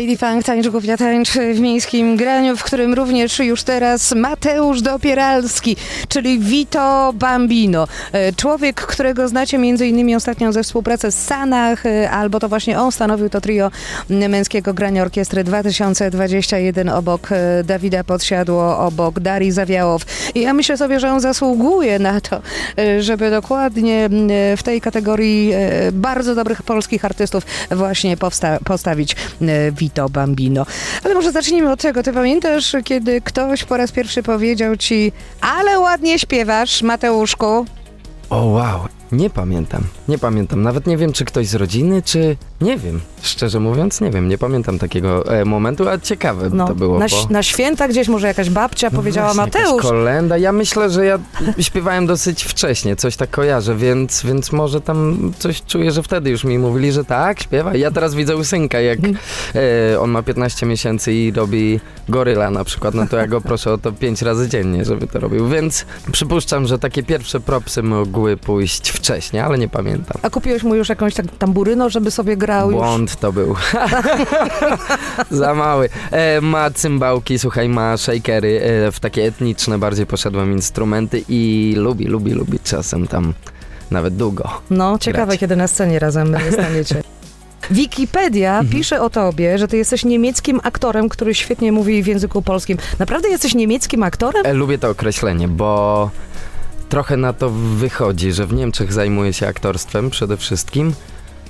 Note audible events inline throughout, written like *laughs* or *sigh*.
Lady Funk tańczy głupia tańczy w miejskim graniu, w którym również już teraz Mateusz Dopieralski, czyli Vito Bambino. E, Człowiek, którego znacie między innymi ostatnio ze współpracy z Sanach, e, albo to właśnie on stanowił to trio męskiego grania orkiestry 2021 obok e, Dawida Podsiadło, obok Darii Zawiałow. I ja myślę sobie, że on zasługuje na to, żeby dokładnie w tej kategorii bardzo dobrych polskich artystów właśnie postawić e, Vito Bambino. Ale może zacznijmy od tego. Ty pamiętasz, kiedy ktoś po raz pierwszy powiedział ci, ale ładnie śpiewasz, Mateuszku? O wow, nie pamiętam. Nie pamiętam. Nawet nie wiem, czy ktoś z rodziny, czy. Nie wiem. Szczerze mówiąc, nie wiem. Nie pamiętam takiego e, momentu, a ciekawe to było. na, bo... na święta gdzieś może jakaś babcia No powiedziała właśnie, Mateusz. kolenda. Ja myślę, że ja *laughs* śpiewałem dosyć wcześnie, coś tak kojarzę, więc, więc może tam coś czuję, że wtedy już mi mówili, że tak, śpiewa. Ja teraz widzę Usynka, jak Mhm. e, on ma 15 miesięcy i robi goryla na przykład, no to ja go proszę o to 5 razy dziennie, żeby to robił. Więc przypuszczam, że takie pierwsze propsy mogły pójść wcześniej, ale nie pamiętam. A kupiłeś mu już jakąś tak tamburyno, żeby sobie grał już? Błąd to był. *laughs* Za mały. E, ma cymbałki, słuchaj, ma shakery. E, w takie etniczne bardziej poszedłem instrumenty i lubi, lubi, lubi czasem tam nawet długo. No, ciekawe, grać. kiedy na scenie razem staniecie. *laughs* Wikipedia Mhm. pisze o tobie, że ty jesteś niemieckim aktorem, który świetnie mówi w języku polskim. Naprawdę jesteś niemieckim aktorem? E, lubię to określenie, bo trochę na to wychodzi, że w Niemczech zajmuję się aktorstwem przede wszystkim,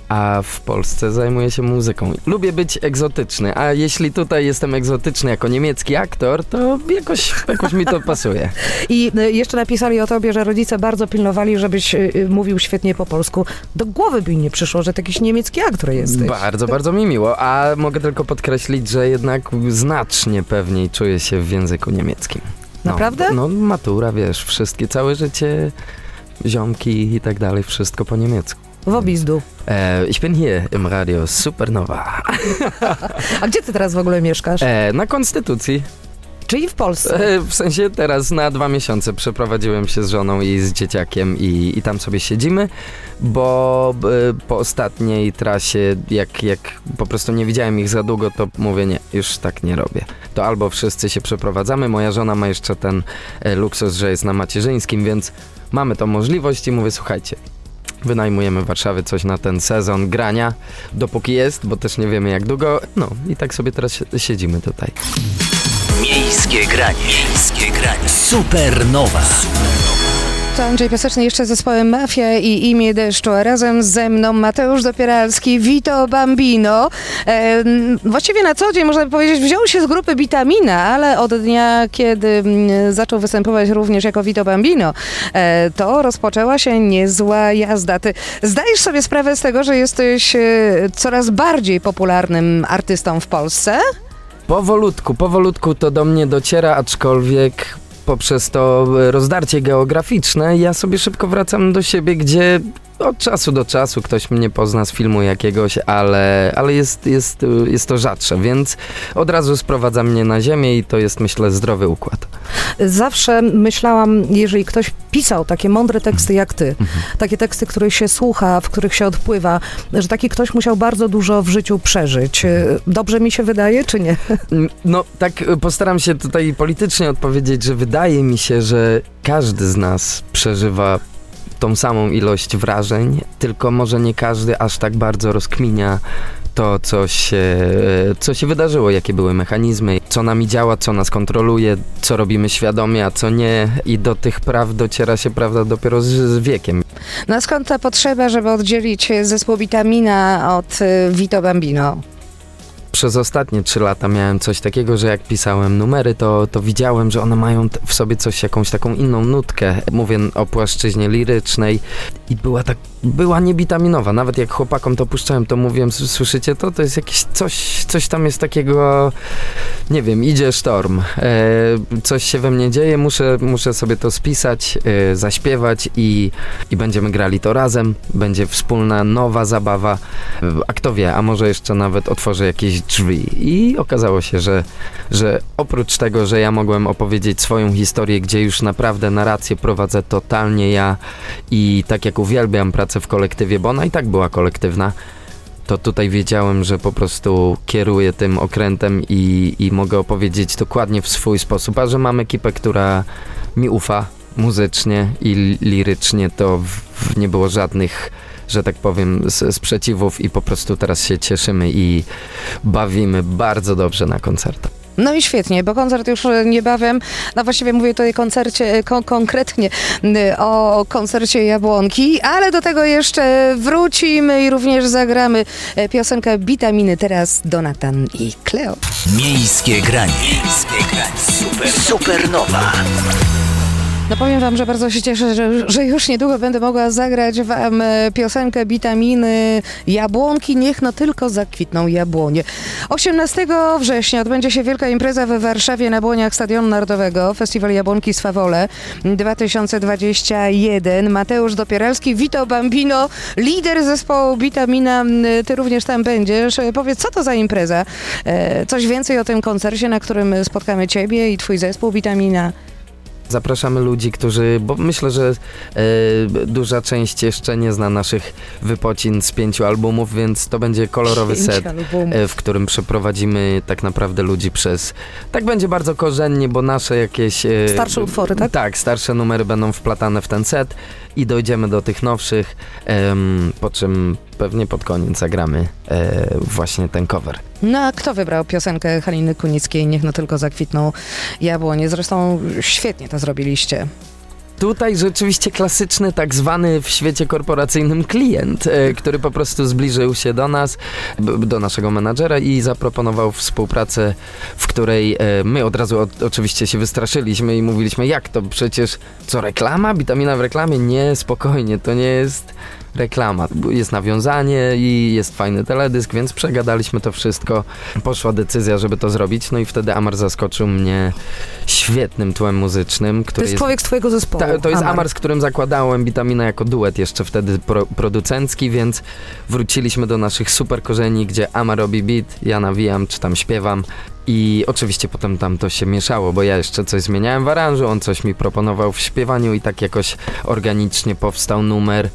a w Polsce zajmuję się muzyką. Lubię być egzotyczny, a jeśli tutaj jestem egzotyczny jako niemiecki aktor, to jakoś, jakoś mi to pasuje. *laughs* I y, jeszcze napisali o tobie, że rodzice bardzo pilnowali, żebyś y, y, mówił świetnie po polsku. Do głowy by nie przyszło, że jakiś niemiecki aktor jesteś. Bardzo, bardzo mi miło, a mogę tylko podkreślić, że jednak znacznie pewniej czuję się w języku niemieckim. No, Naprawdę? No, matura, wiesz, wszystkie, całe życie, ziomki i tak dalej, wszystko po niemiecku. W obizdu. E, ich bin hier im Radio Supernova. *laughs* A gdzie ty teraz w ogóle mieszkasz? E, na Konstytucji. Czyli w Polsce. E, w sensie teraz na dwa miesiące przeprowadziłem się z żoną i z dzieciakiem i, i tam sobie siedzimy, bo e, po ostatniej trasie, jak, jak po prostu nie widziałem ich za długo, to mówię nie, już tak nie robię. To albo wszyscy się przeprowadzamy, moja żona ma jeszcze ten e, luksus, że jest na macierzyńskim, więc mamy tą możliwość i mówię, słuchajcie, wynajmujemy w Warszawie coś na ten sezon grania, dopóki jest, bo też nie wiemy jak długo. No i tak sobie teraz si- siedzimy tutaj. Miejskie granie. Supernowa. To Andrzej Piaseczny jeszcze z zespołem Mafia i Imię Deszczu, a razem ze mną Mateusz Dopieralski, Vito Bambino. E, właściwie na co dzień, można by powiedzieć, wziął się z grupy Bitamina, ale od dnia, kiedy mm, zaczął występować również jako Vito Bambino, e, to rozpoczęła się niezła jazda. Ty zdajesz sobie sprawę z tego, że jesteś e, coraz bardziej popularnym artystą w Polsce? Powolutku, powolutku to do mnie dociera, aczkolwiek poprzez to e, rozdarcie geograficzne ja sobie szybko wracam do siebie, gdzie od czasu do czasu ktoś mnie pozna z filmu jakiegoś, ale, ale jest, jest, jest to rzadsze, więc od razu sprowadza mnie na ziemię i to jest myślę zdrowy układ. Zawsze myślałam, jeżeli ktoś pisał takie mądre teksty jak ty, takie teksty, których się słucha, w których się odpływa, że taki ktoś musiał bardzo dużo w życiu przeżyć. Y, Dobrze mi się wydaje, czy nie? No, tak e, postaram się tutaj politycznie odpowiedzieć, że wydaje mi się, że każdy z nas przeżywa tą samą ilość wrażeń, tylko może nie każdy aż tak bardzo rozkminia to, co się, co się wydarzyło, jakie były mechanizmy, co nami działa, co nas kontroluje, co robimy świadomie, a co nie. I do tych praw dociera się, prawda, dopiero z, z wiekiem. No skąd ta potrzeba, żeby oddzielić zespół Witamina od y, Vito Bambino? Przez ostatnie trzy lata miałem coś takiego, że jak pisałem numery, to, to widziałem, że one mają w sobie coś, jakąś taką inną nutkę. Mówię o płaszczyźnie lirycznej i była tak, była niebitaminowa. Nawet jak chłopakom to puszczałem, to mówiłem, "S- słyszycie to? To jest jakieś coś, coś tam jest takiego, nie wiem, idzie sztorm. E, coś się we mnie dzieje, muszę, muszę sobie to spisać, e, zaśpiewać i, i będziemy grali to razem. Będzie wspólna, nowa zabawa. A kto wie, a może jeszcze nawet otworzę jakieś drzwi. I okazało się, że, że oprócz tego, że ja mogłem opowiedzieć swoją historię, gdzie już naprawdę narrację prowadzę totalnie ja i tak jak uwielbiam pracę w kolektywie, bo ona i tak była kolektywna, to tutaj wiedziałem, że po prostu kieruję tym okrętem i, i mogę opowiedzieć dokładnie w swój sposób, a że mam ekipę, która mi ufa muzycznie i li- lirycznie, to w, w nie było żadnych, że tak powiem, sprzeciwów i po prostu teraz się cieszymy i bawimy bardzo dobrze na koncertach. No i świetnie, bo koncert już e, niebawem, no właściwie mówię tutaj koncercie, e, kon konkretnie o koncercie Jabłonki, ale do tego jeszcze wrócimy i również zagramy e, piosenkę Witaminy. Teraz Donatan i Cleo. Miejskie granie. Miejskie granie. Super, supernowa. No powiem wam, że bardzo się cieszę, że, że już niedługo będę mogła zagrać wam e, piosenkę Witaminy Jabłonki. Niech no tylko zakwitną jabłonie. 18 września odbędzie się wielka impreza we Warszawie na błoniach Stadionu Narodowego. Festiwal Jabłonki Swawole 2021. Mateusz Dopieralski, Vito Bambino, lider zespołu Witamina. Ty również tam będziesz. Powiedz, co to za impreza? E, Coś więcej o tym koncercie, na którym spotkamy ciebie i twój zespół Witamina. Zapraszamy ludzi, którzy, bo myślę, że e, duża część jeszcze nie zna naszych wypocin z pięciu albumów, więc to będzie kolorowy Pięć set. albumów. e, w którym przeprowadzimy tak naprawdę ludzi przez. Tak będzie bardzo korzennie, bo nasze jakieś. e, Starsze utwory, tak? Tak, starsze numery będą wplatane w ten set i dojdziemy do tych nowszych, em, po czym pewnie pod koniec zagramy e, właśnie ten cover. No a kto wybrał piosenkę Haliny Kunickiej Niech no tylko zakwitną jabłonie? Zresztą świetnie to zrobiliście. Tutaj rzeczywiście klasyczny, tak zwany w świecie korporacyjnym klient, e, który po prostu zbliżył się do nas, b- do naszego menadżera i zaproponował współpracę, w której e, my od razu o, oczywiście się wystraszyliśmy i mówiliśmy, jak to przecież, co reklama? Witamina w reklamie? Nie, spokojnie, to nie jest reklama. Jest nawiązanie i jest fajny teledysk, więc przegadaliśmy to wszystko. Poszła decyzja, żeby to zrobić, no i wtedy Amar zaskoczył mnie świetnym tłem muzycznym, To który jest człowiek z twojego zespołu. ta, to jest Amar. Amar, z którym zakładałem Witamina jako duet jeszcze wtedy pro, producencki, więc wróciliśmy do naszych super korzeni, gdzie Amar robi beat, ja nawijam czy tam śpiewam i oczywiście potem tam to się mieszało, bo ja jeszcze coś zmieniałem w aranżu, on coś mi proponował w śpiewaniu i tak jakoś organicznie powstał numer,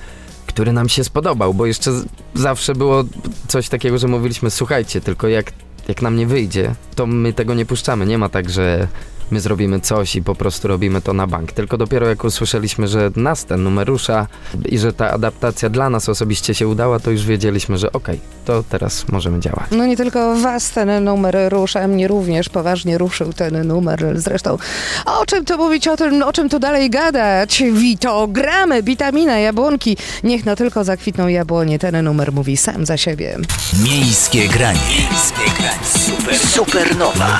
który nam się spodobał, bo jeszcze zawsze było coś takiego, że mówiliśmy, słuchajcie, tylko jak, jak nam nie wyjdzie, to my tego nie puszczamy, nie ma tak, że my zrobimy coś i po prostu robimy to na bank. Tylko dopiero jak usłyszeliśmy, że nas ten numer rusza i że ta adaptacja dla nas osobiście się udała, to już wiedzieliśmy, że okej, to teraz możemy działać. No nie tylko was ten numer rusza, mnie również poważnie ruszył ten numer. Zresztą o czym tu mówić, o, tym, o czym tu dalej gadać? Wito, gramy, witamina, jabłonki. Niech no tylko zakwitną jabłonie. Ten numer mówi sam za siebie. Miejskie granie. Miejskie granie. Super, supernowa.